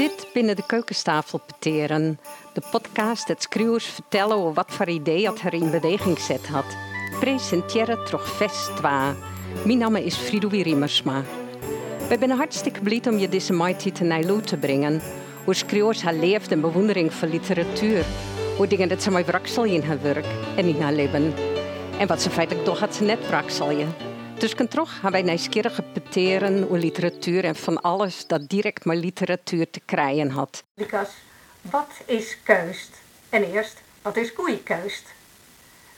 Dit binnen de keukentafel peteren. De podcast dat schreeuwers vertellen over wat voor idee dat er in beweging zet had. Presenteren toch twa. Mijn naam is Fridoui Riemersma. We zijn hartstikke blij om je deze mighty te Nijloe te brengen. Hoe schreeuwers haar leeft en bewondering voor literatuur. Hoe dingen dat ze mij wraksel in haar werk en in haar leven. En wat ze feitelijk toch had ze net wrakselje. Dus kan toch gaan wij nieuwsgierig peteren over literatuur en van alles dat direct met literatuur te krijgen had. Lucas, wat is keust? En eerst, wat is goede?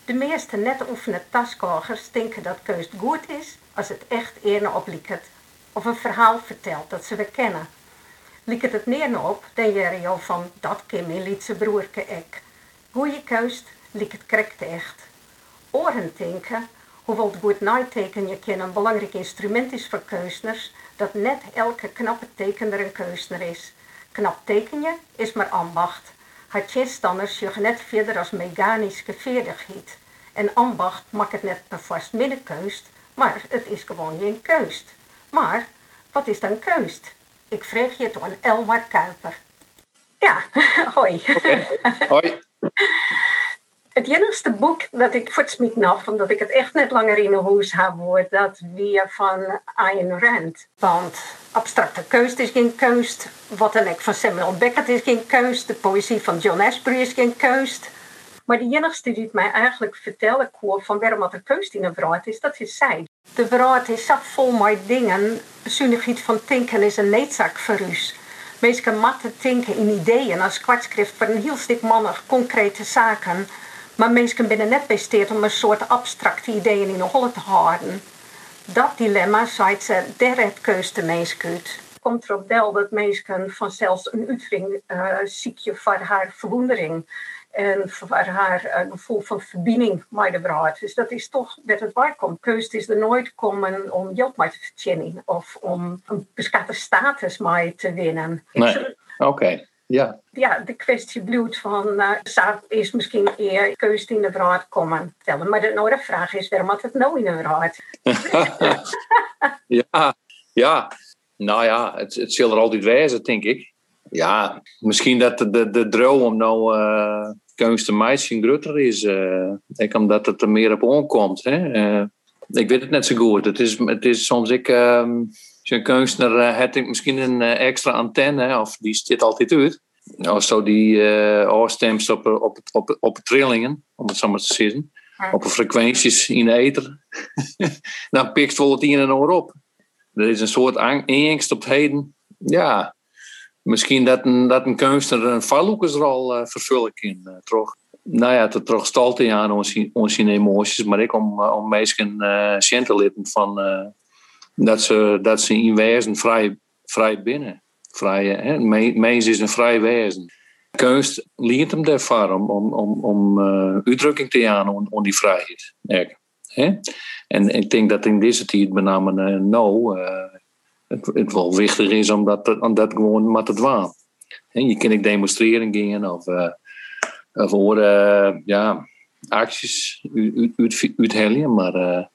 De meeste net oefenen taskogers denken dat keust goed is als het echt eerder opliekt of een verhaal vertelt dat ze weer kennen. Liekt het neer op, dan je van dat Kim in Lietse broerke ek. Goeie keust liekt het correct echt. Oren denken hoewel het je ken een belangrijk instrument is voor keusners, dat net elke knappe tekener een keusner is. Knap tekenen is maar ambacht. Het je net verder als mechanische vaardigheid. En ambacht maakt het net een vast middenkeust, maar het is gewoon geen keust. Maar, wat is dan keust? Ik vraag je het aan Elmar Kuiper. Ja, hoi. Hoi. Het enigste boek dat ik voor het af, omdat ik het echt net langer in een huis heb, dat weer van Ayn Rand. Want abstracte keust is geen keust. Wat dan ik van Samuel Beckett is geen keust. De poëzie van John Asbury is geen keust. Maar de enigste die het mij eigenlijk vertellen kon van waarom er keust in een vrouw is, dat is zij. De vrouw is zo vol met dingen. Zuinigheid van denken is een neetzak voor u. Mensen matten denken in ideeën als kwartschrift voor een heel stuk mannen concrete zaken. Maar mensen binnen net besteed om een soort abstracte ideeën in de holle te houden. Dat dilemma, zei ze, der het keus de mens Komt erop wel dat mensen vanzelfs een uitering uh, ziekje voor haar verwondering en voor haar een gevoel van verbinding met de. Dus dat is toch dat het waar komt. Is er nooit komen om geld mee te verdienen of om een beschatte status mee te winnen. Nee, oké. Ja. ja, de kwestie bloed van uh, is misschien eer keus in de bruid komen tellen. Maar de andere vraag is, waarom had het nou in de bruid? ja, ja, nou ja, het, het zal er altijd wezen, denk ik. Ja, misschien dat de, de, de droom om nou uh, kunst te meisje groter is. Uh, ik omdat het er meer op onkomt. Hè? Uh, ik weet het net zo goed. Het is, het is soms ik... Um, een kunstenaar heeft misschien een extra antenne, of die zit altijd uit. Of zo die uh, oorstemst op, op, op, op trillingen, om het zo maar te zeggen. Op frequenties in de ether. dan pikt wel het een en ander op. Er is een soort angst op het heden. Ja, misschien dat een, dat een kunstenaar een valhoekersrol uh, vervullen kan. Uh, toch. Nou ja, het toch stalte aan onze, onze emoties, maar ik om, om mensen uh, van dat ze, dat ze in wezen vrij, binnen. Vrij, hè? Mens is een vrij wezen. Kunst leert hem daarvoor om, om, om, om uh, uitdrukking te aan om, die vrijheid. hè? En ik denk dat in deze tijd, met name uh, nou, uh, het, het wel wichtig is om dat, om dat gewoon maar te doen. Je kan ik demonstreren gaan of, uh, of ja, acties uithellen, maar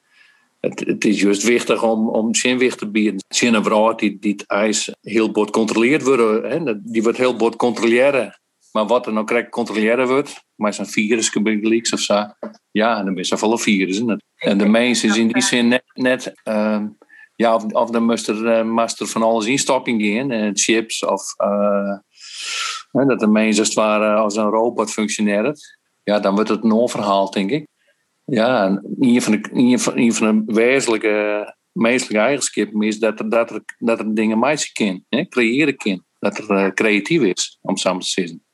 het, het, is juist wichtig om, om zinwicht te bieden. Zin een vrouw die, die het ijs heel bord controleerd worden. Hè? Die wordt heel bord controleren. Maar wat er nou correct controleren wordt, maar zijn virus leaks of zo. Ja, dan is er volle virussen. En de mensen is in die zin net, net uh, ja, of, dan moest er, uh, van alles instopping in, uh, chips of uh, dat de mensen als het ware als een robot functioneert. Ja, dan wordt het een onverhaal, denk ik. Ja, een van de, een van, een van de wezenlijke menselijke eigenschappen is dat er, dat er, dat er dingen maken kan, creëren kan. Dat er uh, creatief is, om samen te zeggen.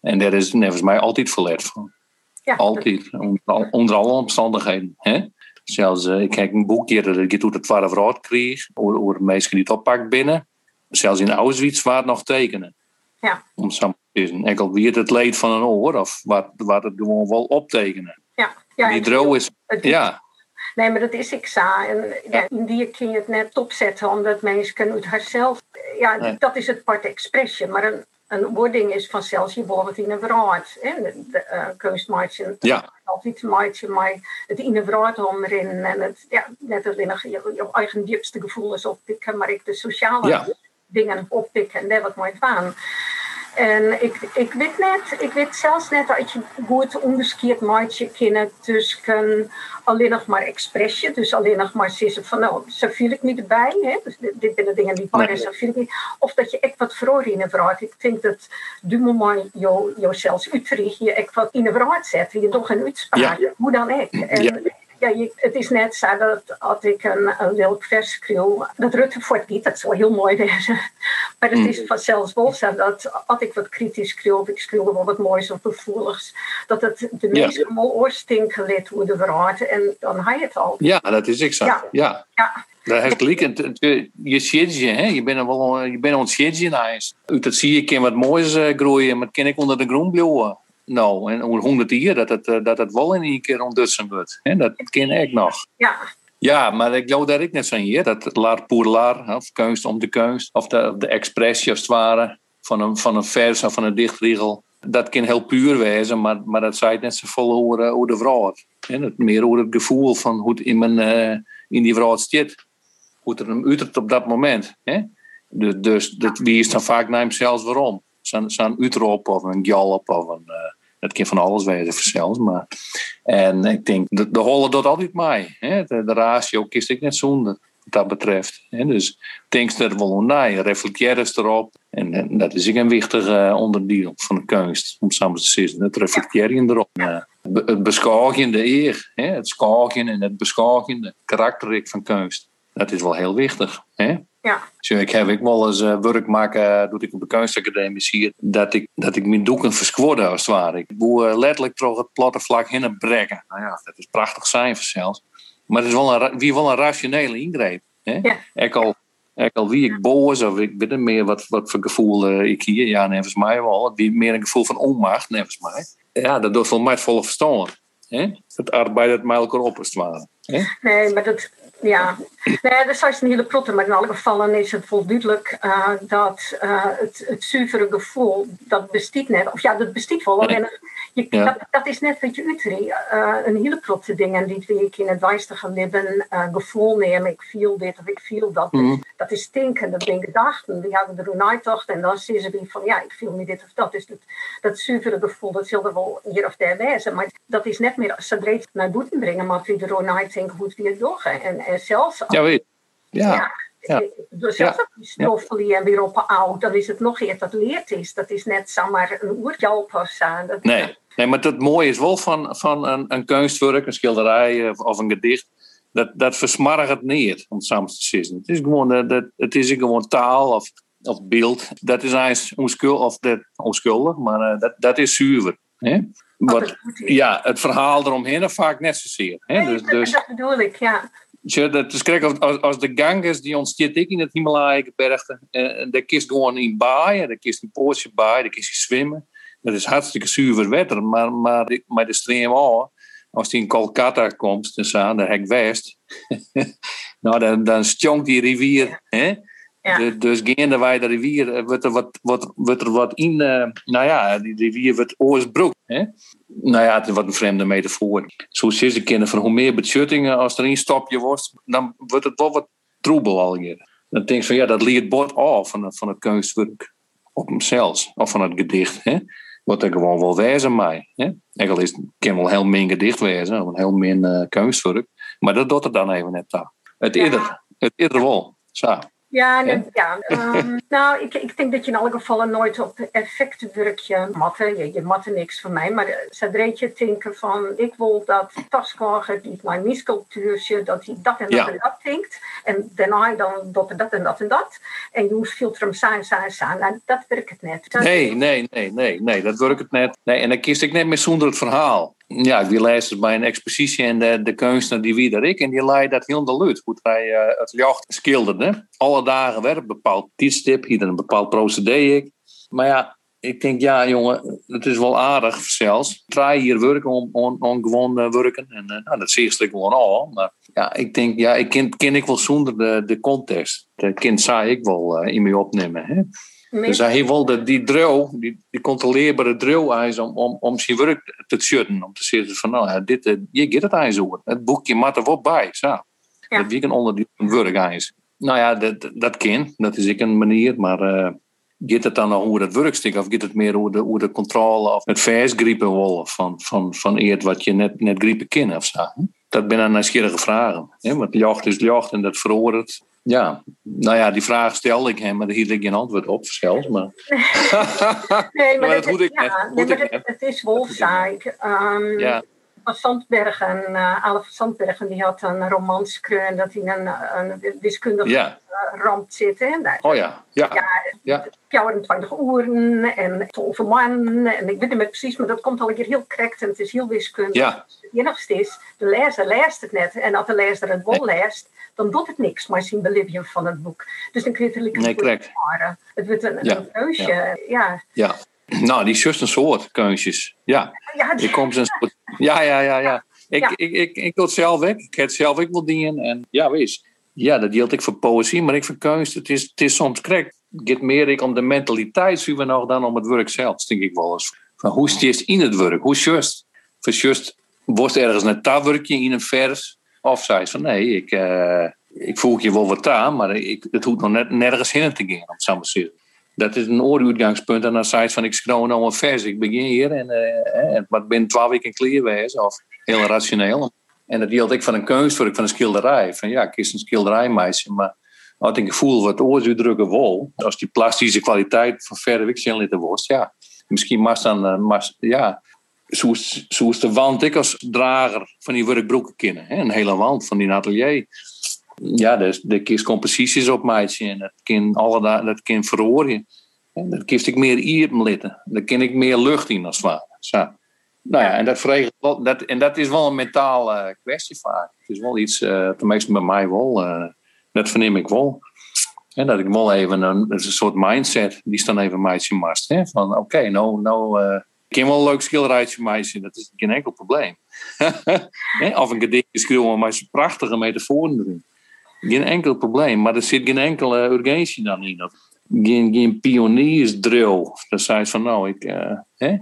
En daar is volgens mij altijd verleerd van. Ja, altijd, onder, onder, alle omstandigheden. Hè? Zelfs, uh, ik heb een boekje dat ik toen het ware vrouw kreeg, over, over mensen die het oppakt binnen. Zelfs in Auschwitz waar het nog tekenen. Ja. Om samen te zeggen. Enkel wie het het leed van een oor, of wat, wat het gewoon wel optekenen. Ja. Die droom is. Ja. Nee, maar dat is ik zo. En ja, in die kun je het net opzetten, omdat mensen uit haarzelf. Ja, dat is het part expression. Maar een, een wording is vanzelfs je bijvoorbeeld in een verhaal. De, de uh, kunstmaatje. Ja. Altijd maatje, maar het in een verhaal omrin. En het, ja, net als je, je eigen diepste gevoelens oppikken, maar ik de sociale. Ja. dingen oppikken en daar wat mooi van. En ik, ik weet net, ik weet zelfs net dat je goed onderscheid maatje kennen tussen alleen nog maar expressie, dus alleen nog maar zeggen van nou, zo viel ik niet erbij, hè? dus dit, zijn de dingen die waren, zo viel ik niet. Of dat je echt wat vroeger in een vraag. Ik denk dat du moment jou, jou zelfs uitricht, je echt wat in een vraag zet, je toch een uitspraak, ja. hoe dan ook. En, ja ja, het is net zo dat als ik een, een welk vers schreeuw, dat Rutte voor niet, dat zou heel mooi wezen. Maar het is hmm. vanzelfs wel zo dat als ik wat kritisch schreeuw, of ik schreeuw wel wat moois of gevoeligs, dat het de meeste ja. wel oorstinken lid worden verraden en dan ga je het al. Ja, dat is exact. Ja. ja. ja. Dat heeft gelijk. Je ziet je, hè? je bent wel, je bent ontschetsen. Uit dat zie je wat moois uh, groeien, maar kan ik onder de grond blijven nou, en over honderd jaar dat het, eh, dat het wel in één keer ontdutsen wordt. Dat ken ik nog. Ja. Ja, maar ik geloof dat ik net zo hier. Dat laar pour laar, of kunst om de kunst. Of de, de expressie als het ware. Van een, van een vers of van een dichtriegel. Dat kan heel puur wezen, maar, maar dat zei net zo vol over, over de vrouw. En meer over het gevoel van hoe het in, mijn, uh, in die vrouw zit. Hoe het er hem uitert op dat moment. Hè? Dus, dus dat, wie is dan vaak naar hemzelf waarom? Zo'n zo uitroep of een galop of een... Uh, het kan van alles wezen zelfs. Maar, en ik denk, de, de holle doet altijd mij. Hè? De, ratio kiest ik net zonder dat betreft. Hè? Dus denk er wel naar, reflecteer eens erop. En, en, dat is ook een wichtig uh, onderdeel van de kunst, om samen te zeggen. Het reflecteren erop. Uh, het beschouwen, de eer. Hè? Het schouwen en het beschouwen, de karakterik van kunst. Dat is wel heel wichtig. Hè? Ja. Zo, ik heb ik wel eens uh, werk maken, doe ik op de kunstacademie hier, dat ik, dat ik mijn doeken verskwoorde als het ware. Ik boer uh, letterlijk toch het platte vlak heen en brengen. Nou ja, dat is prachtig zijn zelfs. Maar het is wel een, wie wel een rationele ingreep. Hè? Ja. Ik al, ik al wie ik boos of ik weet niet meer wat, wat voor gevoel uh, ik hier. Ja, nevens mij wel. Wie meer een gevoel van onmacht, nevens mij. Ja, dat doet voor mij het volle verstaan. Hè? Het arbeidt met elkaar op als het ware. Hè? Nee, maar dat, ja, nee, dat is een hele protte, maar in alle gevallen is het wel duidelijk uh, dat uh, het, het zuivere gevoel, dat bestaat net. Of ja, dat bestaat wel. Alleen, je, ja. dat, dat, is net wat je uitreed. Uh, een hele protte dingen die ik in het wijstige leven gevoel neem. Ik viel dit of ik viel dat. Mm. Dat is denken, dat zijn gedachten. Die hebben er een en dan zien ze van ja, ik viel me dit of dat. Dus dat, dat zuivere gevoel, dat zullen wel hier of daar wezen. Maar dat is net meer, ze het naar buiten brengen, maar wie er een denken hoe het weer doorgaan. En, en zelfs ja, weet Ja. ja. Dus zelfs ja. die stoffelen en weer op oud, dan is het nog iets dat leert is. Dat is net zomaar een oertjalpas aan. Nee. nee, maar het mooie is wel van, van een, een kunstwerk, een schilderij of, of een gedicht. Dat, dat versmargt het neer, om samen te zeggen. Het is gewoon, dat, het is gewoon taal of, of beeld. Dat is eigenlijk onschuldig, of dat, onschuldig maar uh, dat, dat is zuiver. Hè? Wat, ja, het verhaal eromheen vaak net zozeer. Hè? Nee, dus, dus, dat bedoel ik, ja. Ja, dat is kijk, als, als de Ganges die ontstaat ik in het Himalaya-gebergte, en eh, daar kiest gewoon in baaien, daar kiest een poortje baaien, daar kiest je zwemmen. Dat is hartstikke zuiver water, maar, maar, maar de stream al, als die in Kolkata komt, dan staan de hek west, nou dan, dan die rivier, hè? Ja. De, dus gaande wij de rivier, eh, wordt er wat, wat, wordt er wat in, uh, nou ja, die rivier wordt oorsbroek. Hè? Nou ja, het is wat een vreemde metafoor. Zo is de kinderen van hoe meer bechuttingen als er een stopje wordt, dan wordt het wel wat troebel al hier. Dan denk je van ja, dat leert bord af van, van het kunstwerk. Op hemzelf, of van het gedicht. Hè? Wat er gewoon wel wijzen mij. Eigenlijk is het wel heel min gedicht wijzen, of een heel min uh, kunstwerk. Maar dat doet er dan even net aan. Het eerder, het eerder wel. Zo. Ja, ja. Um, nou, ik, ik denk dat je in alle gevallen nooit op effecten matten. Je, je matten niks van mij, maar zodra je denken van ik wil dat Taskwagen, die mijn miscultuurtje, dat hij dat en dat en dat denkt. En daarna dan dat en dat en dat en dat. En je moet filteren zijn, zijn, zijn. Nou, dat werkt het net. nee, nee, nee, nee, nee, dat werkt het net. Nee, en dan kies ik net meer zonder het verhaal ja, die bij een expositie en de, de kunstenaar die wie ik. En die leidt dat heel de luid. Hoe hij uh, het jacht schilderde. Alle dagen werd een bepaald tijdstip. Hier een bepaald procedé. Maar ja, ik denk, ja jongen, het is wel aardig zelfs. Try hier werken om, om, om gewoon uh, werken. En uh, nou, dat zie je gewoon al. Maar ja, ik denk, ja, ik ken, ken ik wel zonder de, de context. De kind zou ik wel in me opnemen. Hè? Dus hij wilde die drill, die, die controleerbare drill ijs om, om, om zijn werk te schutten. Om te zeggen van nou, dit, eh, je gaat het ijs over. Het boekje maakt er bij. Zo. Ja. Dat onderdeel van werk ijs. Nou ja, dat, dat kan. Dat is ik een manier. Maar uh, gaat het dan hoe dat werkt? Of gaat het meer hoe de, de controle of het versgriepen wil van, van, van eerd wat je net, net griepen kan of zo? Dat ben een nieuwsgierige vragen. Hè? Want jacht is jacht en dat veroordeelt. Ja, nou ja, die vraag stelde ik hem, maar daar hield ik geen antwoord op, zelfs. Maar... nee, maar, dat, moet ik ja, net. Nee, het, het, is wolfzaak. Um, ja. Van Sandbergen, uh, Alef van Sandbergen, die had een romans en dat hij een, een wiskundige ja. ramp zit. Hè? oh ja, ja. ja, ja. 24 uren en 12 man. En ik weet niet meer precies, maar dat komt al een keer heel correct en het is heel wiskundig. Ja. Het enigste is, de lezer leest het net. En als de lezer het wel leest, dan doet het niks, maar zien believing van het boek. Dus dan kun je het lekker nee, correct. Het wordt een, ja. een ja. ja. Nou, die is een soort keuzes. Ja, ja die... komt een soort... Ja, ja, ja, ja. Ik, ja. ik, ik, ik, doe het zelf weg. Ik heb het zelf ik wil dienen. En ja, wees. Ja, dat deelt ik voor poëzie, maar ik voor kunst. Het is, het is soms correct. Het gaat meer ik om de mentaliteit, zien we nog, dan om het werk zelf, denk ik wel eens. Van hoe is het in het werk? Hoe just? Voor just, wordt ergens een tawerkje in een vers? Of zei van nee, ik, uh, ik voel je wel wat aan, maar ik, het hoeft nog net nergens heen te gaan, om het zo maar zeggen dat is een ooruitgangspunt. En dan zei je van, ik schreeuw nou een vers. Ik begin hier en uh, ben twaalf weken kleerwijs. Of heel rationeel. En dat hield ik van een kunstwerk, van een schilderij. Van ja, ik is een schilderijmeisje, maar had ik gevoel wat ooruitdrukken wil. Als die plastische kwaliteit van verder weg zijn litten wordt, ja. Misschien maar dan, uh, ja, zo de wand ik als drager van die werkbroeken kennen. Hè? Een hele wand van die atelier ja, de, de composities op maatje en dat kan alle dat kan verhoren. En dat geeft ik meer iepen litten. Daar kan ik meer lucht in als het ware. Nou ja, en dat, vreeg, dat, en dat is wel een mentale uh, kwestie vaak. Het is wel iets, uh, tenminste bij mij wel, uh, dat verneem ik wel. En dat ik wel even een, een soort mindset, die is dan even meisje mast. Hè? Van oké, okay, nou, nou uh, ik kan wel een leuk schilderijtje meisje, dat is geen enkel probleem. of een gedichtje schreeuwen, maar is prachtige metaforen erin. Geen enkel probleem, maar er zit geen enkele urgentie dan in. Geen, geen pioniersdrill. Dan zei ze van, nou, ik... Uh, hè?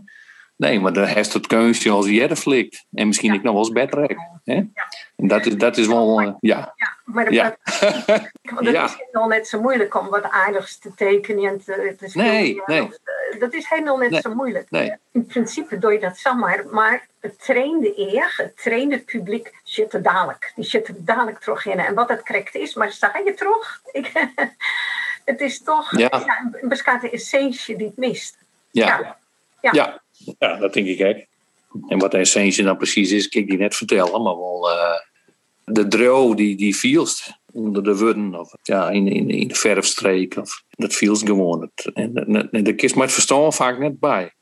Nee, maar dan heeft het kunstje als je flikt. En misschien ik nog wel eens hè? En dat is, dat is wel... Uh, ja. ja, maar dat, ja. dat, dat is helemaal net zo moeilijk om wat aardigs te tekenen en te, te Nee, nee. dat is helemaal net nee, zo moeilijk. Nee. In principe doe je dat zomaar, maar het trainde eer, het trainde publiek, zit er dadelijk. Die zit er dadelijk terug in. En wat het correct is, maar sta je terug? Ik, het is toch ja. Een beschate essentie die het mist. Ja. Ja. Ja. dat denk ik ook. En wat de essentie dan precies is, kan ik die net vertellen, maar wel uh, de dro die, die vielst onder de wurden of ja, in, in, in de verfstreek. Of, dat vielst gewoon. Het, en, en, en daar kist maar het verstaan vaak net bij.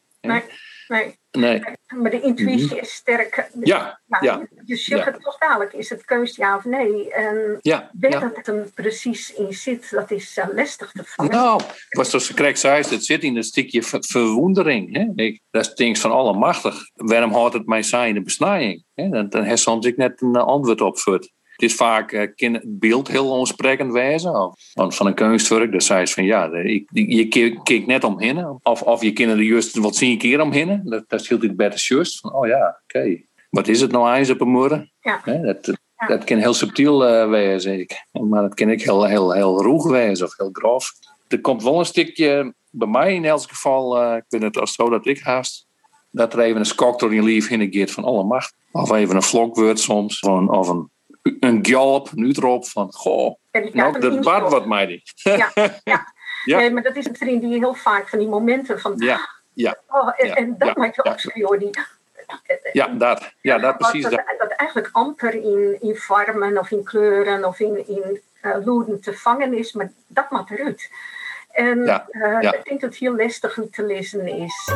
Nee. Nee. Maar de intuïtie mm-hmm. is sterk. Ja, ja. Je zegt het toch dadelijk, is het keus ja of nee? En ja, weet ja. dat het er precies in zit, dat is uh, lastig te vangen. Nou, was zoals correct zei, het zit in een stukje ver verwondering. Hè? Ik, dat is ding van allemachtig. Waarom houdt het mij zijn de besnijing? Hè? Dan, dan heeft soms ik net een antwoord op voor. Het is vaak uh, kan het beeld heel onsprekend wijzen. Of van een kunstwerk, dan zei ze van ja, ik, je kijkt net omheen. Of, of je kan er juist wat zie een keer omheen. Dat, dat scheelt het beter juist. Van oh ja, oké. Okay. Wat is het nou eens op een morgen? Ja. dat, ja. dat kan heel subtiel uh, wijzen. Ik. Maar dat kan ik heel, heel, heel roeg wijzen of heel grof. Er komt wel een stukje, bij mij in elk geval, uh, ik ben het als zo dat ik haast, dat er even een skok door je lief heen gaat van alle macht. Of even een vlokwoord soms, of een, of een een galop, nu erop van, goh, nou, dat baat wat mij niet. Ja, ja. ja. Nee, maar dat is een vriend die heel vaak van die momenten van, ja, ja. Oh, en, ja. en dat ja. maakt je ja. die, ja, dat, ja, dat precies. Dat, Dat. eigenlijk amper in, in vormen of in kleuren of in, in uh, loeden te vangen is, maar dat maakt eruit. En Ja, uh, ja. ik denk dat het heel lastig te lezen is.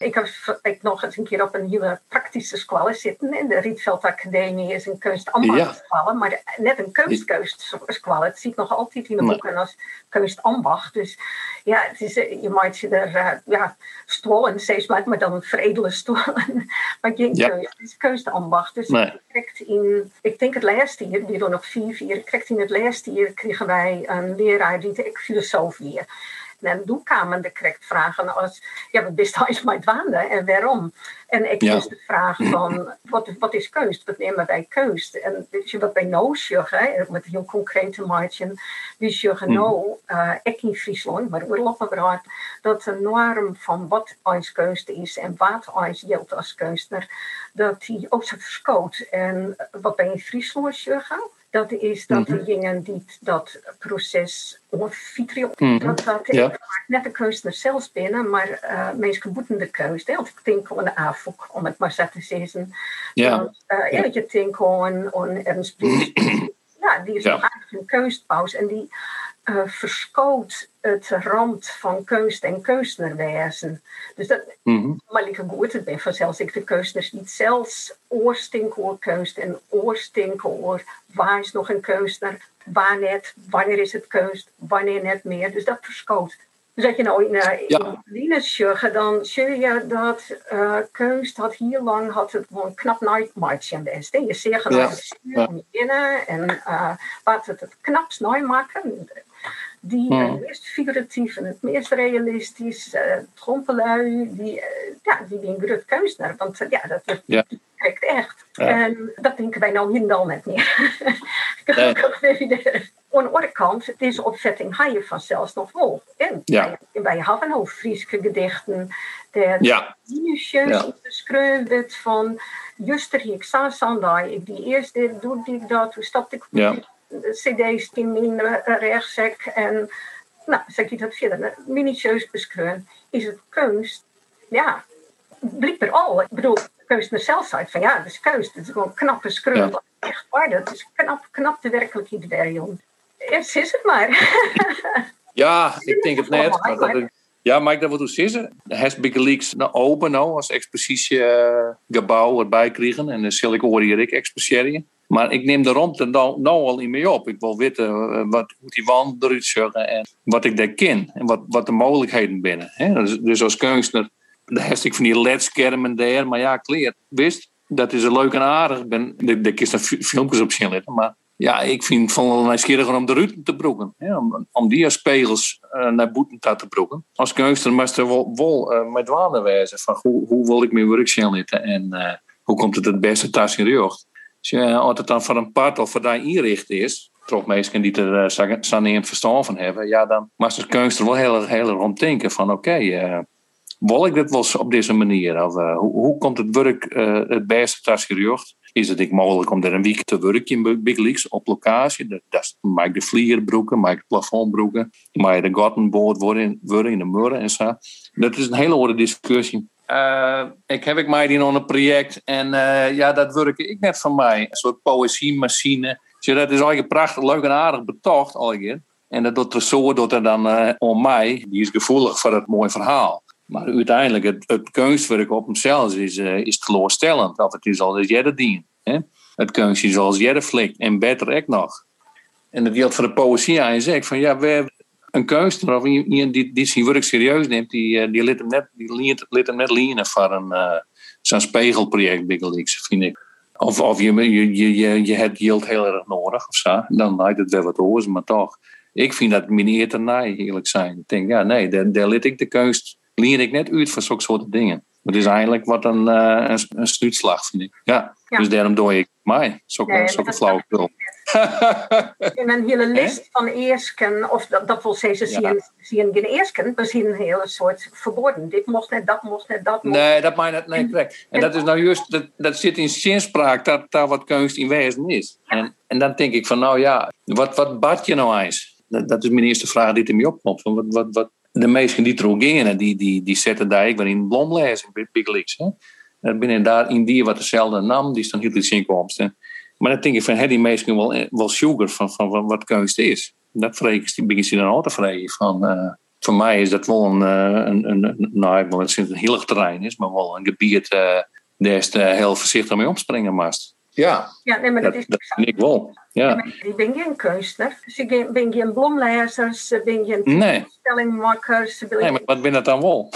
Ik heb ik nog eens een keer op een hele praktische squalle zitten. In de Rietveld Academie is een kunstambacht maar net een kunstkeustsqualle. Het ziet nog altijd in de boeken als kunstambacht. Dus ja, het is, eh, je maakt je er uh, ja, stolen, steeds maar, maar dan veredelen stolen. maar geen Ja. het is kunstambacht. Dus Nee. ik in, ik denk het laatste jaar, die doen nog vier, vier, ik kreeg in het laatste jaar kregen wij een leraar die ik filosofie. En toekomende krijgt vragen als, ja, wat is hij met wanden en waarom? En ik Ja. dus de vraag van, wat, wat is keust? Wat nemen wij keust? En weet je wat wij nou zeggen, met een heel concrete margin, we zeggen nou, uh, ik in Friesland, maar oorlogberaad, dat de norm van wat ons keust is en wat ons geldt als kunstenaar, dat die ook zo verschoot. En wat wij in Friesland zeggen, dat is dat Mhm. degenen die dat proces onfitrion, Mhm. dat dat Ja. net de kunstenaar zelfs binnen, maar uh, meest geboetende keus. Hè? Of ik denk aan de AFOK, om het maar zo te zeggen. Ja. Dat, uh, Ja. je denkt aan, aan Ernst ja, die is Ja. eigenlijk een keustpauze en die uh, verschoot het rand van keust en kunstenaarwezen. Dus dat, Mhm. maar liever goed, het ben vanzelfs ik de niet zelfs oorstinken oor keust en oorstinken oor waar is nog een kunstenaar, waar net, wanneer is het keust, wanneer net meer. Dus dat verschoot. Dus dat je nou in, uh, Ja. in dan zie je dat uh, kunst had hier lang had het gewoon knap nightmarch in best. Je zegt Ja. ja. binnen en uh, wat het het knapst nooit maken. Die Hmm. het meest figuratief en het meest realistisch, uh, trompelui, die, uh, ja, die een groot. Want uh, ja, dat, Ja. trekt echt. Ja. En dat denken wij nou hier al net meer. Nee. Aan de andere kant, deze opzetting ga je vanzelfs nog wel. En Ja. wij, hebben ook Frieske gedichten. Dat Ja. minutieus Ja. van... Juster, ik sta Sandai. Ik die eerst dit, doe ik dat. Toen stapte ik op Ja. Die cd's in mijn uh, rechtzak. En nou, zeg je dat verder. Minutieus beschreven. Is het kunst? Ja, blijkbaar al. Ik bedoel, kunst zelf zei van ja, dat is kunst. Het is gewoon knappe screun. Echt waar, dat is knap, knap de werkelijkheid jong. Eerst is het maar. Ja, ik denk het net. Maar dat het- ja, maar ik dat wat zeggen. Has Big Leaks nou open nou als expositie eh, gebouw erbij krijgen. En dan zal ik horen hier ik exposeren. Maar ik neem de ruimte nou, nou al niet meer op. Ik wil weten eh, wat, hoe die wand eruit en wat ik daar ken. En wat, wat de mogelijkheden binnen. Dus, dus als kunstenaar, daar heb ik van die ledschermen daar. Maar ja, kleer, wist, dat is een leuk en aardig. Ben, kun je fi- filmpjes op zien letten. Maar ja, ik vind het wel nieuwsgieriger om de ruiten te broeken. Om, om die als spegels uh, naar boeten te broeken. Als kunstenaar moest er wel, uh, met waarde wijzen. Van hoe, hoe wil ik mijn werk zien en hoe komt het het beste thuis in de jeugd. Dus als het dan voor een part of voor daar inricht is, toch mensen die er uh, zo'n verstand van hebben, ja, dan mag de kunstenaar wel heel erg heel rond denken van oké, uh, wil ik dit wel op deze manier? Of hoe, komt het werk het beste thuis in jeugd? Is het ik mogelijk om er een week te werken in Big Leagues op locatie? Dat, dat maak ik de vliegerbroeken, maak ik de plafondbroeken, maak je de gottenboord worden, worden in de muren en zo. Dat is een hele andere discussie. Uh, ik heb ik mij die nog een project en uh, ja, dat werk ik net van mij. Een soort poëziemachine. Dus dat is eigenlijk prachtig, leuk en aardig betocht al En dat doet er zo dat er dan uh, om mij, die is gevoelig voor het mooie verhaal. Maar uiteindelijk, het, het kunstwerk op hemzelf is, is teleurstellend. Of het is al als jij dien. Hè? Het kunst is als jij flik en beter ik nog. En dat geldt voor de poëzie aan zegt van ja, we een kunstenaar of iemand die, die zijn werk serieus neemt, die, die liet hem net, die liet, liet hem net lenen voor een, uh, zo'n Leagues, vind ik. Of, of je, je, je, je, je hebt yield heel erg nodig of zo, dan lijkt het wel wat oors, maar toch. Ik vind dat meneer te naai, eerlijk zijn. Ik denk, ja, nee, daar, daar liet ik de kunst, leer ik net uit voor zulke soort dingen. Het is eigenlijk wat een, uh, een, een snuitslag, vind ik. Ja, ja. dus daarom doe ik mij. Zo'n nee, zo flauwekul. in een hele list van eersken, of dat, dat wil zeggen, zie je ja. geen eersken, maar zien een hele soort verboden. Dit mocht net, dat mocht net, dat mocht Nee, dat mij net, nee, correct. En, en dat is nou juist, dat, dat zit in zinspraak, dat daar wat kunst in wezen is. En, en dan denk ik van, nou ja, wat, wat bad je nou eens? Dat, dat is mijn eerste vraag die er mee opkomt. Wat, wat, wat, de meesten die trogenen, die, die, die zetten daar ik in blom lezen, Big Leaks. Hè? Dat binnen daar in die wat dezelfde nam, die staan heel iets inkomsten. Maar dan denk ik van, hey, die wel, wel sugar van, van, wat kunst is. Dat begin je dan altijd vrij van. Uh, voor mij is dat wel een, uh, een, een, nou, ik wil het een heel terrein is, maar wel een gebied uh, daar heel voorzichtig mee omspringen mast. Ja, ja nee, maar dat, dat is dat vind ik wel. Ja. Ik ben geen kunstenaar. Dus ik ben geen blomlezers, ik ben geen nee. stellingmakkers. Nee, maar wat ben dat dan wel?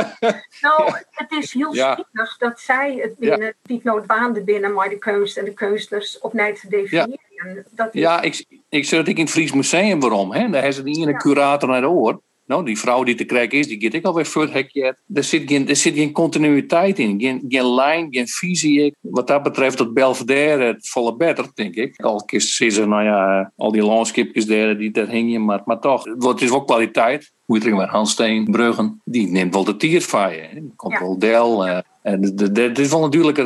nou, het is heel ja. dat zij het binnen, ja. niet noodwaande binnen, maar de kunst en de kunstners opnieuw te definiëren. Ja, dat is... ja ik, ik zeg dat ik in het Fries Museum waarom. Hè? Daar is het ene ja. curator naar de oor. Nou, die vrouw die te krijgen is, die gaat ik alweer voor het hekje. Er zit geen, er zit geen continuïteit in, geen, geen lijn, geen visie. Wat dat betreft, dat Belvedere het volle beter, denk ik. Al is ze, nou ja, al die landskipjes daar, die daar hingen, maar, maar toch, het is wel kwaliteit. Hoe je het Hansteen, Bruggen, die neemt wel de tier van je. Komt wel Del. Uh, en het is wel natuurlijk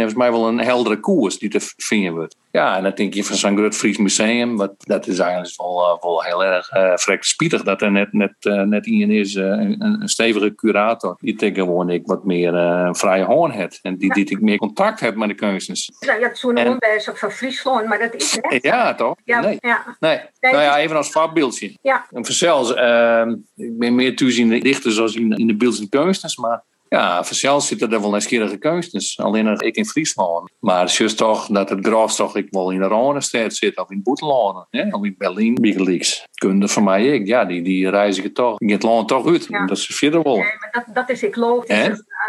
volgens mij wel een heldere koers die te vinden wordt. Ja, en dan denk je van zo'n Groot Fries Museum, wat, dat is eigenlijk wel, uh, wel heel erg uh, vrek spietig dat er net, net, uh, net in is een, een, stevige curator die tegenwoordig ik wat meer een vrije hoorn heeft en die, die ik meer contact heeft met de kunstenaars. Nou, je hebt zo'n onderwijzer van Friesland, maar dat is net. Ja, toch? Ja, nee. Ja. nee. Nou ja, even als voorbeeldje. Ja. En zelfs, ehm, ik ben meer de dichters zoals in, in de en kunstenaars, maar ja, vanzelf zitten er wel nieuwsgierige keuzes. Alleen ik in Friesland. Maar is toch dat het gras toch ik wel in de Ronenstad zit of in Boetelanden. Of in Berlijn, Bigeliks. Kunde van mij ik. Ja, die, die reizigen toch in het land toch uit. Dat is verder wel. Nee, maar dat, dat is ik geloof.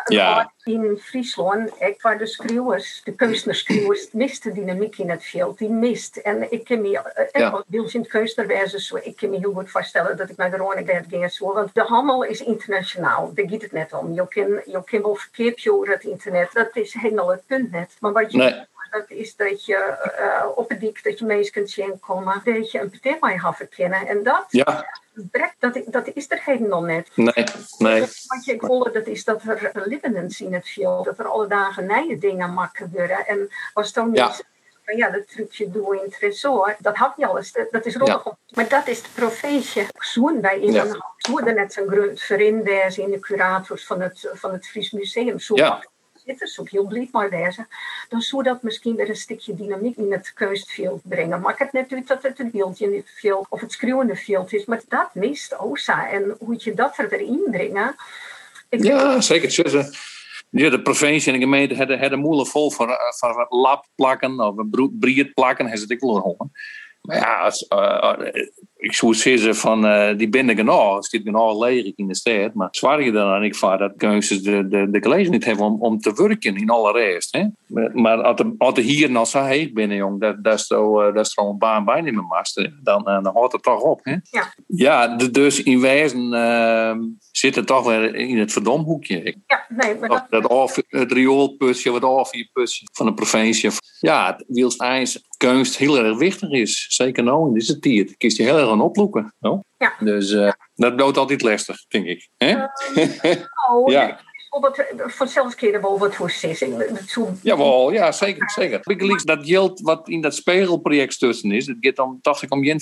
ja. In Friesland, ik waar de schreeuwers, de kunstenaarschreeuwers, mist de dynamiek in het veld. Die mist. En ik kan me, eh, ja. ik in het zo, ik kan me heel goed voorstellen dat ik naar de Ronenstad ging. Zo, want de handel is internationaal. Daar gaat het net om. Je kan je kan wel verkeerd over het internet. Dat is helemaal het punt net. Maar wat je nee. Dat is dat je uh, op het dik dat je mensen kunt zien komen, dat je een partij gaat verkennen. En dat, ja. dat, dat is er helemaal net. Nee, nee. Wat je wil, dat is dat er livenens in het viel. Dat er alle dagen nieuwe dingen mag gebeuren. En was dan niet... Ja ja, dat trucje doe in het resort. Dat had je alles. Dat is rollig. Maar dat is de profetie. Zoen wij in een ja. net zo'n groot verin in de curators van het, van het Fries Museum. Zo ja. Heel blief maar wezen. Dan zou dat misschien weer een stukje dynamiek in het keustveld brengen. Maakt het net uit dat het een beeldje in het veld of het schreeuwende veld is. Maar dat mist OSA. En hoe je dat erin brengen. ja, zeker. Ja, de provincie en de gemeente hebben de moeilijk vol voor, eh, voor lab plakken of briet plakken, hebben ze het wel horen. Maar ja, als, uh, ik zou zeggen van uh, die binnen het zit genoeg leeg in de stad, maar zwaar je dan aan ik vaar dat keuzes de, de, de college niet hebben om, om te werken in alle rest. Hè? Maar als als er hier nog zo heet binnen, jong, dat, dat is toch dat is een baan bij niet meer master, dan, dan houdt het toch op. Hè? Ja, ja dus in wijzen uh, zit het toch weer in het verdomhoekje. Ja, nee, maar dat... dat of, het rioolputje, wat afvierputje van de provincie. Ja, wiels ijs kunst heel erg wichtig is. Zeker nou in deze tijd. Kies je heel erg aan oploeken. No? Ja. Dus uh, dat doet altijd lastig, denk ik. Hè? Uh, oh, ja. Vanzelfs keer wel wat voor Jawel, ja, zeker. zeker. Ik dat geld wat in dat spegelproject tussen is, dat gaat dan, dacht ik, om 50.000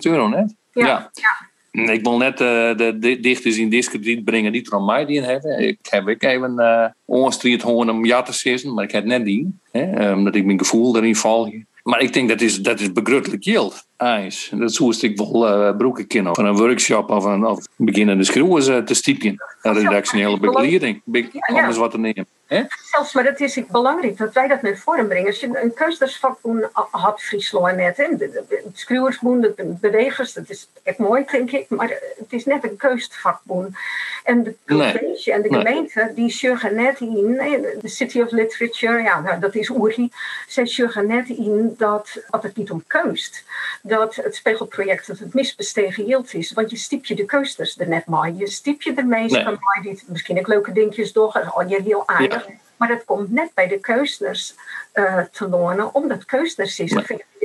euro net. Ja. ja. ja. Ik wil net uh, de dichters in discrediet brengen die er aan mij die hebben. Ik heb ik even uh, ongestrijd gewoon om ja te zeggen, maar ik heb net die. Hè, omdat ik mijn gevoel erin val. Maar ik denk dat is, dat is begruttelijk yield. IJs. Dat is ik wel uh, broeken kennen. Van een workshop of een of beginnende schroeven uh, te stiepen. Een redactionele begeleiding. Anders wat te nemen. Zelfs, maar het is belangrijk dat wij dat naar voren brengen. Als je een kunstnersvakboen had Friesland net, hè, schroeversboen, de bewegers, dat is echt mooi, denk ik. Maar het is net een keustvakboen. En de provincie en de gemeente, die zorgen net in, de City of Literature, ja, nou, dat is Oeri, zij zorgen net in dat, dat het niet om keust, dat het spegelproject dat het misbestegen yield is. Want je stiep je de keusters er net maar. Je stiep je de meeste nee. maar, die misschien ook leuke dingetjes door, al je heel aardig. Maar het komt net bij de keuzers uh, te lonen, omdat keuzers is.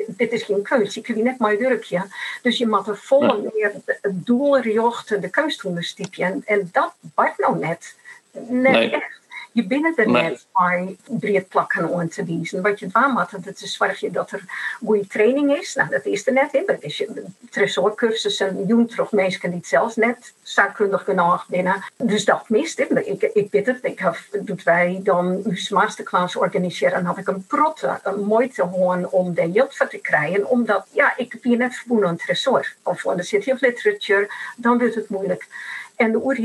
Dit is geen keus, ik kun net maar drukje. Dus je moet er vol meer doelgericht de keus doen, en, en dat wordt nou net, net echt je binnen er net bij breed plakken aan te wijzen. Wat je waar moet, dat is zorg je dat er goede training is. Nou, dat is er net in. Dat is je tresorcursussen, toch mensen die zelfs net zakkundig genoeg binnen. Dus dat mist. Ik, ik weet het. Ik heb, doet wij dan uw masterclass organiseren. Dan had ik een protte, een mooi te horen om de yield te krijgen. Omdat, ja, ik ben net verbonden aan tresor. Of van de City of Literature. Dan wordt het moeilijk. En de oer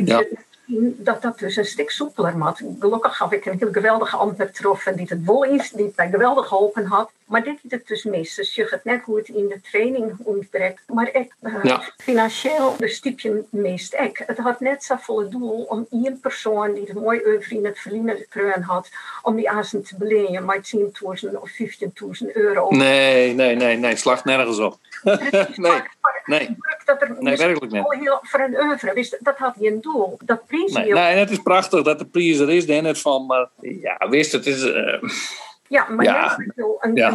dat dat dus een stuk soepeler moet. Gelukkig heb ik een heel geweldige ander getroffen die het wel is, die mij geweldig geholpen had. Maar dit is het dus mis. Dus je gaat net hoe het in de training ontbreekt. Maar ik, uh, Ja. financieel de stiepje mist ik. Het had net zo volle doel om één persoon die het mooi over in het verliezen kreun had, om die azen te belenen met 10.000 of 15.000 euro. Nee, nee, nee, nee. Slacht nergens op. Precies, nee, maar- maar nee. dat er Nee, misschien werkelijk niet. heel voor een oeuvre, dat had hij een doel. Dat prijs Nee, je nee, het is prachtig dat de prijs er is, daar net van. Maar ja, wist het is. eh, Ja, maar Ja. een, Ja.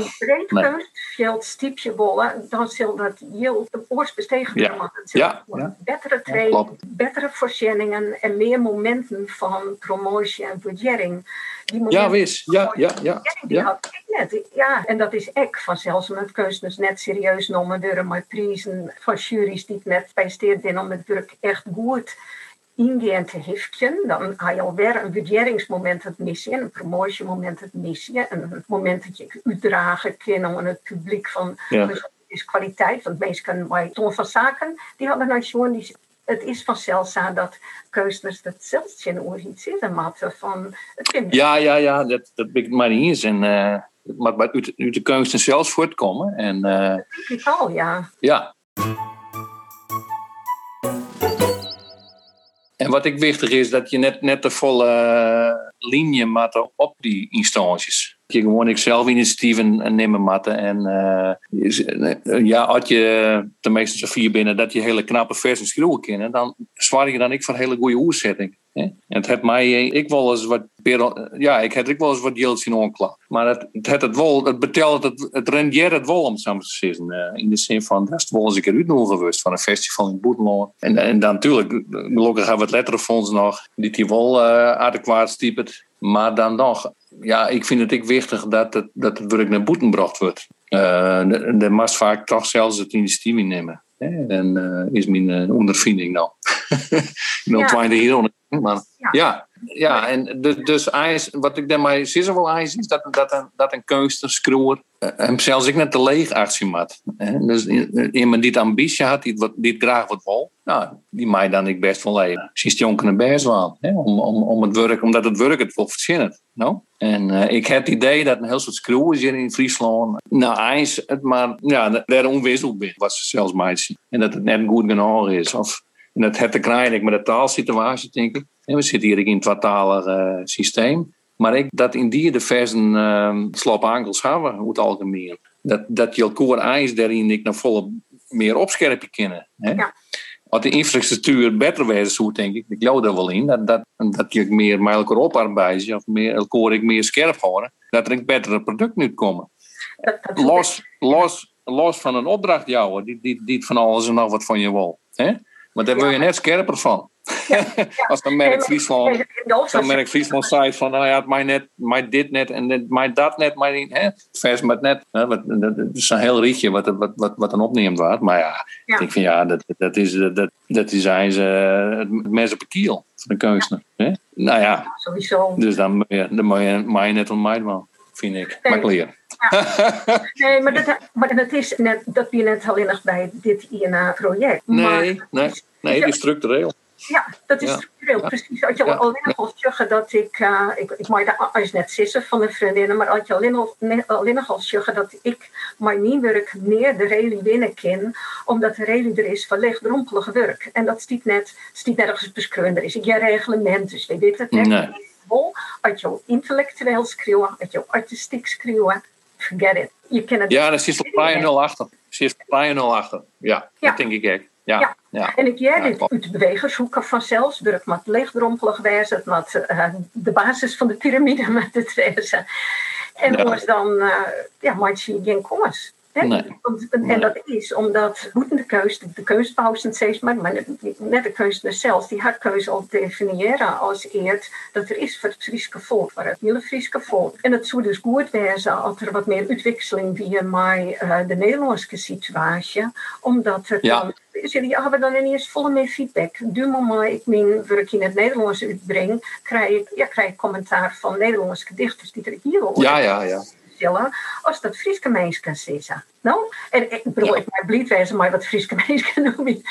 een stiepje bollen, dan zal dat heel de oorsbestegen Ja. zal Ja, ja. Betere training, betere voorzieningen en meer momenten van promotie en budgettering. Die ja, wist. Ja, ja, ja. die ja. had ik net. Ja, en dat is ik vanzelfs met keuzes net serieus worden, maar prijzen van juries die het net bij steed zijn om het werk echt goed ingehend te hefken. Dan ga je alweer een budgetteringsmoment het missen, een promotiemoment het missen, een moment dat je uitdragen kan aan het publiek van Ja. dus is kwaliteit. Want mensen bij Ton van Zaken, die hadden nou die het is vanzelf zo dat keuzes dat zelfs in iets zitten matten van het kind. Ja, ja, ja, dat, dat ben ik maar niet eens. En, eh, maar uit, uit de kunsten zelfs voortkomen. En eh, Ik al, ja. ja. En wat ik wichtig is, dat je net, net de volle eh, linie matte op die instanties. Je gewoon ik zelf initiatieven nemen matten. En eh, ja, als je tenminste zo vier binnen dat je hele knappe versen schreeuwen kennen, dan zwaar je dan ik voor hele goede oerzetting. En het heeft mij, eh, ik wel eens wat, ja, ik heb ik wel eens wat geld in onklaar. Maar het, het, het, wel, het betelt, het, het rendeert het wel om zo te eh, in de zin van, dat is wel eens een keer uitnodigen geweest van een festival in Boetenland. En, en dan natuurlijk, gelukkig hebben we het letterenfonds nog, die die wel eh adequaat. Maar dan nog, ja, ik vind het ook wichtig dat het, dat het werk naar boeten gebracht wordt. Eh de, de mag vaak toch zelfs het initiatief innemen. Hè? En eh, is mijn eh, ondervinding nou. ik ben al hier onder. Maar Ja. ja, ja, en de, dus ijs, wat ik daarmee zie wel ijs is dat, dat, een, dat een kunstenaar, schroer, eh, hem zelfs ik net te leeg actie hè. Dus iemand die het ambitie had, die het, die het graag wat wil, nou, die mij dan ik best wel leven. Precies jonken best wel. Om, om, om het werk, omdat het werk het wil verzinnen. Nou? En eh, ik heb het idee dat een heel soort schroers hier in Friesland, nou, ijs, het maar, ja, daar onwisseld bent, wat ze zelfs mij zien. En dat het net goed genoeg is. Of, en dat heeft te krijgen ik met de taalsituatie, denk ik. We zitten hier in een tweetalig eh, systeem. Maar ik, dat in die de versen uh, slap ankels hebben, hoe het algemeen. Dat, dat je elkaar ijs daarin ik naar volle meer opscherpen kunnen. Hè? Ja. Als de infrastructuur beter wezen zou, denk ik, ik geloof daar wel in, dat, dat, dat je meer met elkaar of meer, elkaar ik meer scherp houden, dat er een betere product nu komen. Dat, dat Los, los, los van een opdracht jouwen, die, die, die van alles en nog wat van je wil. Hè? Maar daar wil je net scherper van. Als dan merk Friesland, dan merk Friesland zei van, nou ja, het mij net, mij dit net en mij dat net, mij niet, hè? vers met net. Hè? Wat, dat, is een heel rietje wat, wat, wat, wat dan opneemt wordt. Maar ja, ik denk van ja, dat, dat is, dat, dat is eh, het mes op een kiel van de kunstenaar. Hè? Nou ja, sowieso. dus dan, moet je- dan moet je, je net mij wel, vind ik. Nee. Maar leren. Nee, maar dat, maar dat is net, dat ben je net alleen nog bij dit INA-project. Nee, nee, nee, die is structureel. Ja, dat is Ja. structureel. Ja. Precies. Als je Ja. alleen nog al zeggen dat ik, uh, ik, ik daar als net zissen van de vriendinnen, maar als je alleen nog, alleen zeggen dat ik mijn niet werk meer de rally winnen kan, omdat de rally er is van lichtdrompelige werk. En dat stiet net, stiet nergens beschreven. Er is geen reglement, dus we weten het. Nee. Wel, Als je intellectueel schreeuwen, als je artistiek schreeuwen, forget it. Je kan het Ja, zit er vrij 0 achter. Zit er vrij 0 achter. Ja, Ja. dat denk ik echt. Ja, Ja. ja. En ik jij dit uit de bewegershoeken vanzelfs, werk met leegdrompelig wijzen, met eh, de basis van de piramide met het wezen. En Ja. anders dan, eh ja, maak je geen kommas. Nee. En dat is omdat boeten de keus, de keusbouwsen steeds maar, maar net- de keus zelf, die haar keuze al definiëren als eert dat er is voor het Friese volk, voor het hele Friese volk. En het zou dus goed wezen als er wat meer uitwisseling via mij eh, de Nederlandse situatie, omdat er Ja. dan jullie hebben dan ineens volle meer feedback. Du moment ik mijn werk in het Nederlands uitbreng, krijg ik, ja, krijg ik commentaar van Nederlandse dichters die er hier horen Ja, ja, ja. Als dat Friese mensen zeggen. Nou, en ik bedoel, Ja. ik ben maar wat Friese mensen noemen.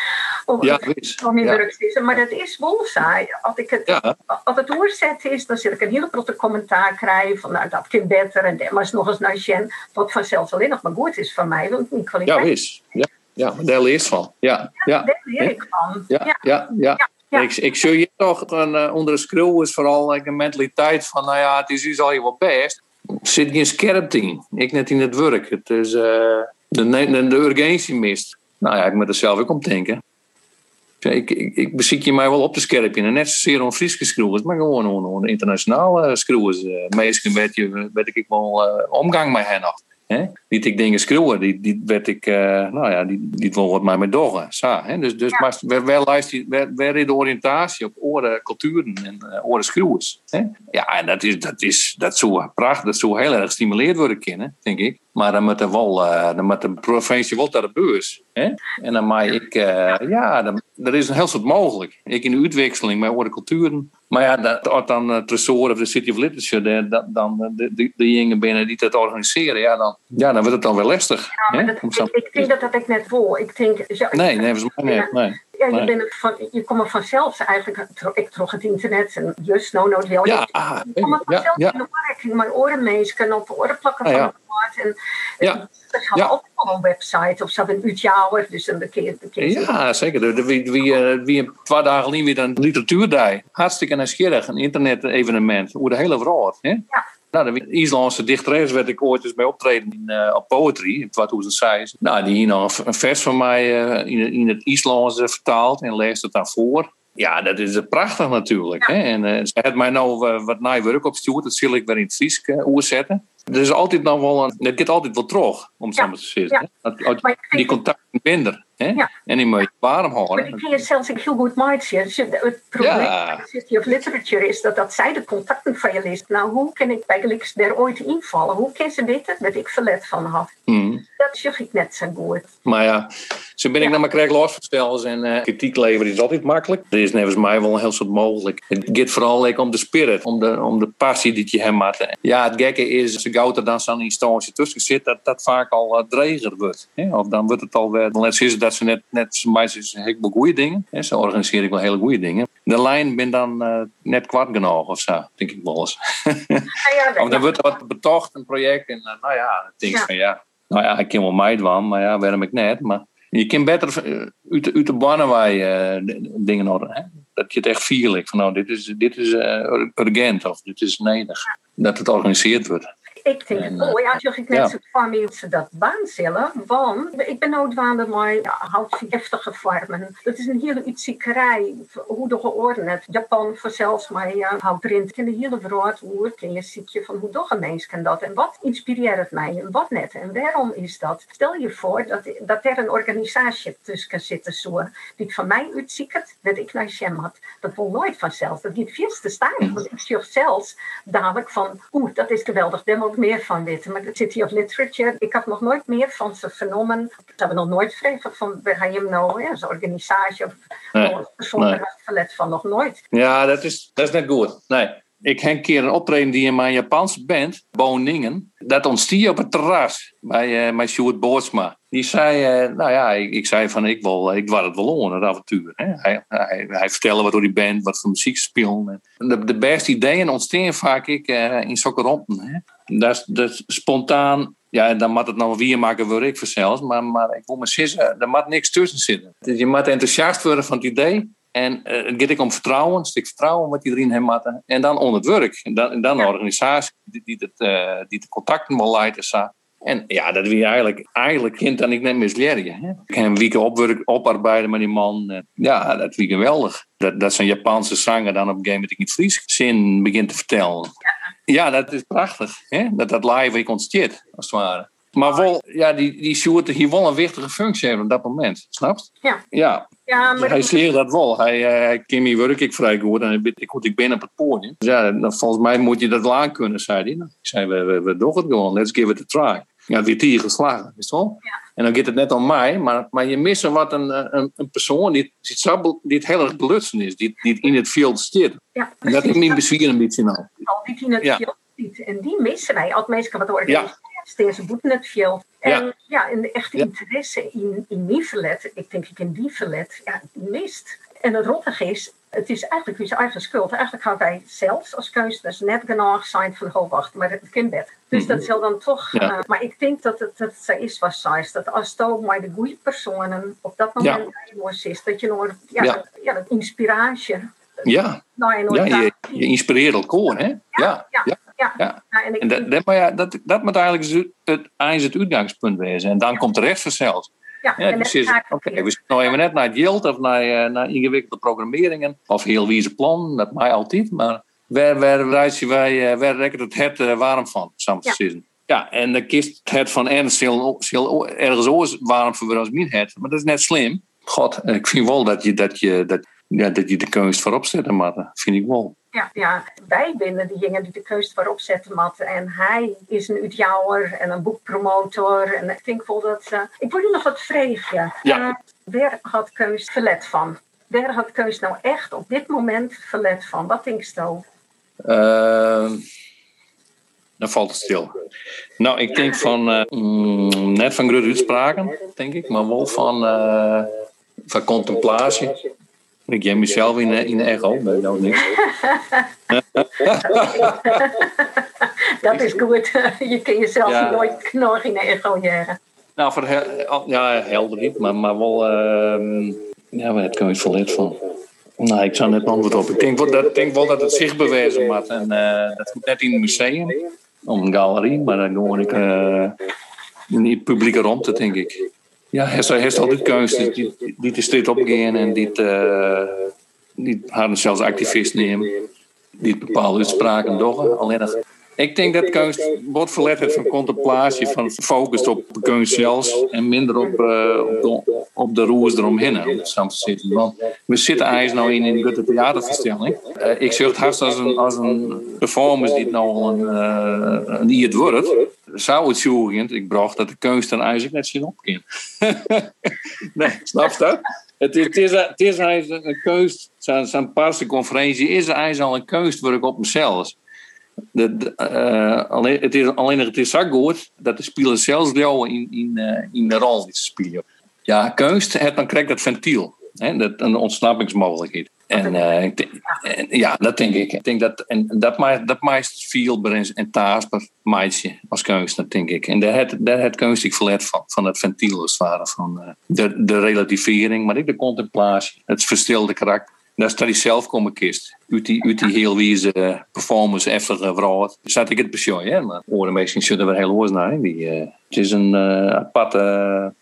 Of, Ja, wis. Om in Ja. is. Maar dat is wel saai. Als ik het, Ja. als het oorzet is, dan zul ik een hele grote commentaar krijgen van nou, dat kan beter en dat was nog eens naar Jen. Wat vanzelf alleen nog maar goed is van mij, want Ja, kwaliteit. Ja, ja maar daar leest van. Ja, ja. Daar leer ik van. Ja, ja, ja. Ja, ja. Ik, ik zie je toch een, eh, onder de schreeuw is vooral like, een mentaliteit van, nou ja, het is dus al je wel best. Zit geen scherpte in. Ik net in het werk. Het is eh, de, de, de urgentie mist. Nou ja, ik moet er zelf ook om denken. Ik, ik, ik beziek je mij wel op te scherpen. En net zozeer om Friese schroeven, maar gewoon om, internationale schroeven. Uh, meestal weet, je, ik wel eh, omgang met hen nog. Hè? Niet ik dingen schreeuwen, die, die werd ik, eh, nou ja, die, die wil wat mij met doggen. Zo, hè? Dus, dus maar waar, luistert- waar, waar is de oriëntatie op oren, culturen en uh, oren schreeuwers? Hè? Ja, en dat is, dat is, dat zou prachtig, dat zou heel erg gestimuleerd worden kunnen, denk ik. Maar dan moet er wel, uh, dan moet de provincie wel naar de beurs. Hè? En dan mag ik, uh, ja, dan, er is een heel soort mogelijk. Ik in de uitwisseling met oren culturen. Maar ja, dat, als dan het Tresor of de City of Literature, dan, dan de, de, de dingen binnen die dat organiseren, ja, dan, ja, dan wordt het dan weer lastig. Ja, maar dat, ik, ik, denk dat dat ik net vol. Ik denk, ja, nee, nee, volgens mij niet. Nee. Ja, je, Nee. bent van, je komt vanzelf eigenlijk, ik trok het internet en just no no wel. Ja, je komt ja, vanzelf ja. in de marketing, maar orenmeesken op de oren plakken Ah, van ja. het woord. En Ja. er gaat Ja. ook wel een website of ze hebben een uitjouwer, dus dan keer de. Ja, zeker. De- de- Wie, wie, eh, wie een paar dagen niet weer een literatuurdij. Hartstikke nieuwsgierig. Een internet-evenement. Hoe de hele wereld. Hè? Ja. Nou, de IJslandse dichteres werd ik ooit eens bij optreden in, eh, op Poetry in 2006. Nou, die hier nog een vers van mij eh, in, in het IJslands eh, vertaald en leest het dan voor. Ja, dat is prachtig natuurlijk. Hè? En eh, ze heeft mij nou wat nieuw werk opgestuurd. Dat zal ik weer in het Fries uh, oerzetten. Er is altijd nog wel een... Het gaat altijd wel terug, om het Ja, zo maar te zeggen. ja. Dat- Maar ik Die contacten minder. Hè? Ja. En die moet je warm Maar houden. die kun je zelfs ook heel goed maken. Dus Het probleem Ja. met City of Literature is dat, dat zij de contacten van je leest. Nou, hoe kan ik eigenlijk daar ooit invallen? Hoe kan ze weten dat ik verlet van had? Hmm. Dat zeg ik net zo goed. Maar ja, zo ben ik Ja. naar mijn krijg losversteld en eh, kritiek leveren is altijd makkelijk. Er is nevens mij wel een heel soort mogelijk. Het gaat vooral like, om de spirit, om de, om de passie die je hem had. Ja, het gekke is, er dan zo'n instantie tussen zit, dat dat vaak al uh, dreger wordt. Hè? Of dan wordt het alweer, dan let ze dat ze net, net meisjes is heel goede dingen. Hè? Ze organiseren wel hele goede dingen. De lijn ben dan eh, net kwart genoeg of zo, denk ik wel eens. Of dan wordt wat betocht, een project. En eh, nou ja, dan denk ik Ja. van ja, nou ja, ik ken wel mij van, maar ja, waarom ik net. Maar je kan beter uit, de- uit de banen waar je eh, d- dingen. Hè? Dat je het echt vierlijk van nou, dit is, dit is urgent of dit is nodig. Dat het georganiseerd wordt. Ik denk En, het wel. Ja, zeg ik net ja. zo van mij dat dat. Want ik ben nooit waande maar ja, houtgiftige vormen. Dat is een hele uitziekerij. Hoe de geordend. Japan voor zelfs maar ja, houtprint in de hele wereld. Hoe ken je van hoe toch een mens kan dat. En wat inspireert het mij en wat net. En waarom is dat? Stel je voor dat, dat er een organisatie tussen kan zitten zo. Die van mij uitziekert. Dat ik naar Shem had. Dat wil nooit vanzelf. Dat gaat vast te staan. Want ik zeg zelfs dadelijk van, oeh, dat is geweldig, daar meer van weten. Maar de City of Literature, ik had nog nooit meer van ze vernomen. Ze hebben nog nooit vragen van, je hem nou, ja, zo'n organisatie of Nee, persoon nee. van, nog nooit. Ja, dat is, dat is net goed. Nee. Ik heb een keer een optreden die in mijn Japanse band, Boningen, dat ontstier op het terras bij, uh, bij Sjoerd Boortsma. Die zei, eh, nou ja, ik, ik zei van ik wil, ik wil het wel aan, het avontuur. Hè? Hij, hij, hij vertelde wat door die band, wat voor muziek spelen. De, de beste ideeën ontstaan vaak ik, eh, in zulke rompen. Hè? Dat, is- dat spontaan, ja, dan moet het nou weer maken voor ik vanzelf. Maar, maar ik wil me zeggen, er moet niks tussen zitten. Dus je moet enthousiast worden van het idee. En eh, het gaat om vertrouwen, een stuk vertrouwen wat iedereen heeft matten. En dan onder het werk. En dan, en dan een organisatie die, die, eh, die de contacten wil leiden. En ja, dat wie eigenlijk, eigenlijk kind dan ik net misleren. Ik heb een week opwerk, oparbeiden met die man. Eh, Ja, dat wie geweldig. Dat, dat zijn Japanse zanger dan op een gegeven moment in het Fries zin begint te vertellen. Ja, dat is prachtig. Hè? Dat dat live ik ontsteert, als het ware. Maar wel, ja, die, die Sjoerd hier wel een wichtige functie heeft op dat moment. Snapt? Ja. Ja, Ja, maar hij sleert dat wel. Hij, eh, hij kan me werk ik vrij goed en ik goed ik ben op het podium. Dus ja, dan, volgens mij moet je dat wel aan kunnen, zei hij. Nou, ik zei, we, we, we doen het gewoon, let's give it a try. Ja, weer hier geslagen, is het wel? Ja. En dan gaat het net om mij, maar, maar je mist wat een, eh, een, een persoon die, die, die het heel erg belutsen is, die, die in het veld zit. ja, En dat is mijn bezwier een beetje nou. al die die het Ja. ziet. En die missen wij. Als mensen wat organiseren, steeds boet net veel. En Ja. ja, en de echte Ja. interesse in, in Nieverlet, ik denk ik in Dieverlet, ja, mist. En het rottige is, het is eigenlijk wie zijn eigen schuld. Eigenlijk gaan wij zelfs als kunstenaars net genoeg zijn van, oh wacht, maar het kind bed. Dus dat zal dan toch, Mhm. Ja. eh, maar ik denk dat het, dat het zo is wat zij dat als je maar de goede personen op dat moment je is, dat je nog, ja, Ja. Dat, ja, dat inspiratie, Ja, nou, en ja je, je inspireert elkaar, hè? Ja, ja, ja. en ik En dat, denk- dat, maar ja, dat, dat moet eigenlijk het, het, het uitgangspunt wezen. En dan komt de rest vanzelf. ja, ik oké, we zitten nou even net naar het yield of naar, eh, naar ingewikkelde programmeringen. Of heel wieze plan, dat mij altijd. Maar waar, waar, reizen wij, eh, waar rekkert het het eh, warm van, samen te Ja. Ja, en dan kiest het van Ernst heel, heel ergens oors warm voor als mijn het. Maar dat is net slim. God, ik vind wel dat je, dat je, dat, ja, dat je de kunst voorop zet, maar dat vind ik wel. Ja, ja, wij binnen die dingen die de keus waarop zetten mat. En hij is een uitjouwer en een boekpromotor. En ik denk wel dat... eh, ik u nog wat vragen. Ja. Eh, waar had keus verlet van? Waar had keus nou echt op dit moment verlet van? Wat denk je zo? Eh, dan valt het stil. Nou, ik denk van, eh, mm, net van grote uitspraken, denk ik, maar wel van, van contemplatie. Ik jij mezelf in, de- in de echo, ben nou niks. Dat is goed. je kan jezelf Ja. nooit knorren in de echo jagen. Nou, voor ja, helder niet, maar, maar wel, ehm ja, waar heb ik verleerd van? Nou, ik zou net een antwoord op. Ik denk wel dat, ik denk wel dat het zich bewijzen moet. En eh, dat moet net in het museum, om een galerie, maar dan gewoon ik eh, in de publieke ruimte, denk ik. Ja, hij heeft, altijd kunst die, die, de straat opgaan en die, eh die hadden zelfs activisten nemen, die bepaalde uitspraken doen. Alleen nog ik denk dat kunst wordt heeft van contemplatie, van focus op de kunst zelfs en minder op, eh, op, de, op de roers eromheen. Om het zo te zitten. Want we zitten eigenlijk nou in een goede theaterverstelling. Eh, ik zeg het haast als een, als een performance die het nou al een, uh, een iert wordt. Zou het zoeken, ik bracht dat de kunst dan eigenlijk net zien opgaan. nee, snap je dat? Het, het, is, het is eigenlijk een zijn, zijn parse conferentie is eigenlijk al een kunstwerk op mezelf. De, de, uh, alleen, het is alleen het is zo goed dat de speler zelfs wel in, in, uh, in de rol is spelen. Ja, kunst, het, dan krijgt dat ventiel. Hè, dat, een ontsnappingsmogelijkheid. En, uh, ik denk, en, ja, dat denk ik. Ik denk dat, en dat, maakt, dat meest veel en taasper meisje als kunst, dat denk ik. En daar het, daar het kunst ik verlet van, van het ventiel als het ware. Van de, de relativering, maar ook de contemplatie, het verstilde karakter. Daar staat hij zelf komen kist. Uit die, uit die heel wieze performance even gevraagd. Zat ik het besjoen, hè? Maar oren mensen zullen er heel oors naar. Die, uh, het is een uh, aparte,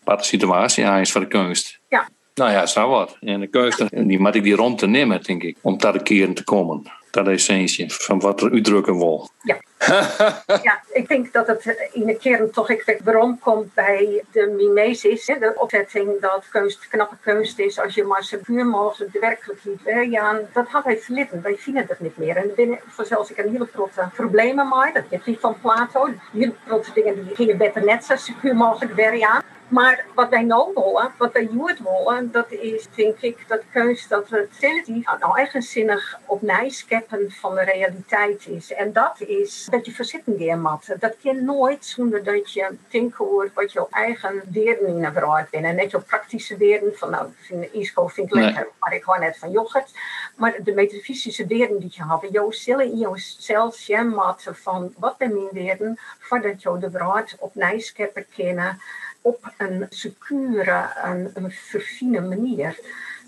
aparte situatie, is voor de kunst. Ja. Nou ja, zo wat. En de kunst, die moet ik die rond te nemen, denk ik. Om daar een keer te komen. Dat is essentie van wat er uitdrukken wil. Ja. ja, ik denk dat het in de kern toch ik waarom komt bij de mimesis. De opzetting dat kunst knappe kunst is als je maar zo puur mogelijk de werkelijkheid werkt. Dat had hij verlitten. Wij vinden het niet meer. En binnen zelfs ik een hele grote problemen mee. Dat heb je van Plato. Hele grote dingen die je beter net zo puur mogelijk werken. Maar wat wij nou willen, wat wij juist willen, dat is denk ik dat kunst dat het relatief nou eigenzinnig opnieuw scheppen van de realiteit is. En dat is dat je verzitten gaan Dat kan nooit zonder dat je denken hoort wat je eigen deren in een vrouw bent. En net je praktische deren van nou, vind Isco vind ik lekker, nee. maar ik hou net van yoghurt. Maar de metafysische deren die je hebt, jou zullen in jezelf zien van wat ben mijn deren, voordat je de vrouw opnieuw scheppen kennen op een secure, een, een verfine manier.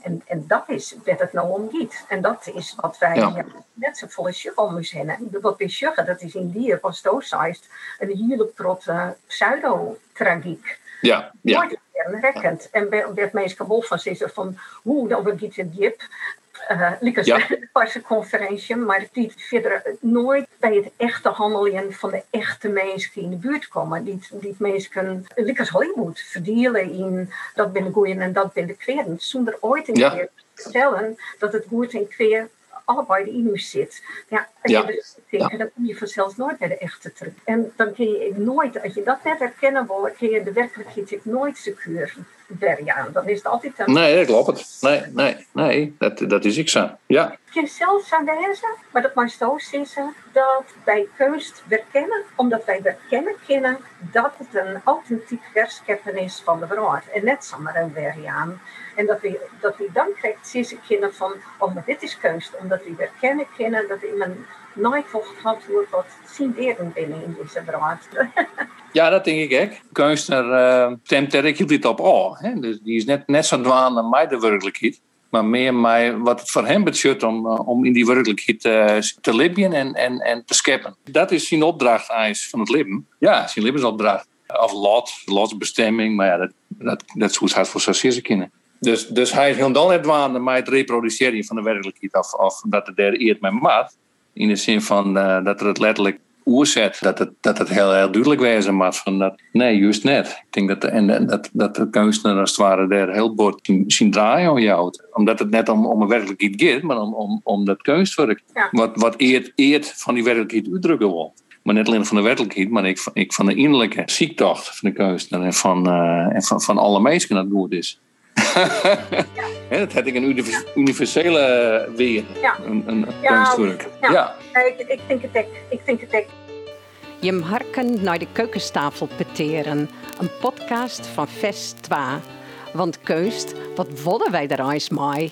En, en dat is wat het nou om gaat. En dat is wat wij ja. net zo volle suggen moeten hebben. Wat wij suggen, dat is in die was doosized een hele grote pseudo-tragiek. Ja, ja. Nooit rekkend. En werd meestal wel van zitten van hoe dan we het diep. Uh, Liekers ja. de conferentie, maar die verder nooit bij het echte handelen van de echte mensen in de buurt komen. Die, die mensen, Liekers Hollywood, verdelen in dat ben de goeien en dat ben de kweren. Zonder ooit een ja. keer te stellen dat het goed en kweer allebei in u zit. Ja, als ja. je dus denkt, ja. dan kom je vanzelf nooit bij de echte terug. En dan kun je nooit, als je dat net herkennen wil, kun je de werkelijkheid nooit secuur variant. Dan is het altijd een... Nee, dat klopt. Nee, nee, nee. Dat, dat is ik zo. Ja. Kan zelfs aan wezen, maar dat mag zo zeggen, dat wij kunst herkennen, omdat wij herkennen kennen dat het een authentiek verscheppen is van de wereld. En net zomaar een variant. En dat we, dat we dan krijgt, zie kennen van, oh maar dit is kunst. Omdat we herkennen kennen dat iemand nooit had hoe wat zien binnen in deze wereld. Ja, dat denk ik ook. Kunstenaar uh, stemt dit op aan. Dus die is net, net zo dwaan aan mij de werkelijkheid. Maar meer mij wat het voor hem betekent om, uh, om in die werkelijkheid uh, te leven en, en, en te scheppen. Dat is zijn opdracht eis van het leven. Ja, zijn levensopdracht. Of lot, lotsbestemming. Maar ja, dat, dat, dat is het voor zijn kinderen. Dus, dus hij is helemaal net dwaan met het reproduceren van de werkelijkheid. Of, of dat het er eert met maat. In de zin van uh, dat er het letterlijk oerzet, dat het, dat het heel, heel duidelijk wezen moet van dat, nee, juist net. Ik denk dat de, en dat, dat de kunstenaar als het ware daar heel bord zien draaien aan jou. Omdat het net om, om een werkelijkheid gaat, maar om, om, om dat kunstwerk. Ja. Wat, wat eert, eert van die werkelijkheid uitdrukken wil. Maar niet alleen van de werkelijkheid, maar ik, ik van de innerlijke ziektocht van de kunstenaar en van, uh, en van, van alle mensen dat goed is. ja. dat had ik een universele weer. Ja. Een, een Ja, kunstwerk. ja. ja. ik, ik denk het ook. Ik denk het ook. Je harken naar de keukentafel peteren. Een podcast van Vest 2. Want keust, wat willen wij er eens mee?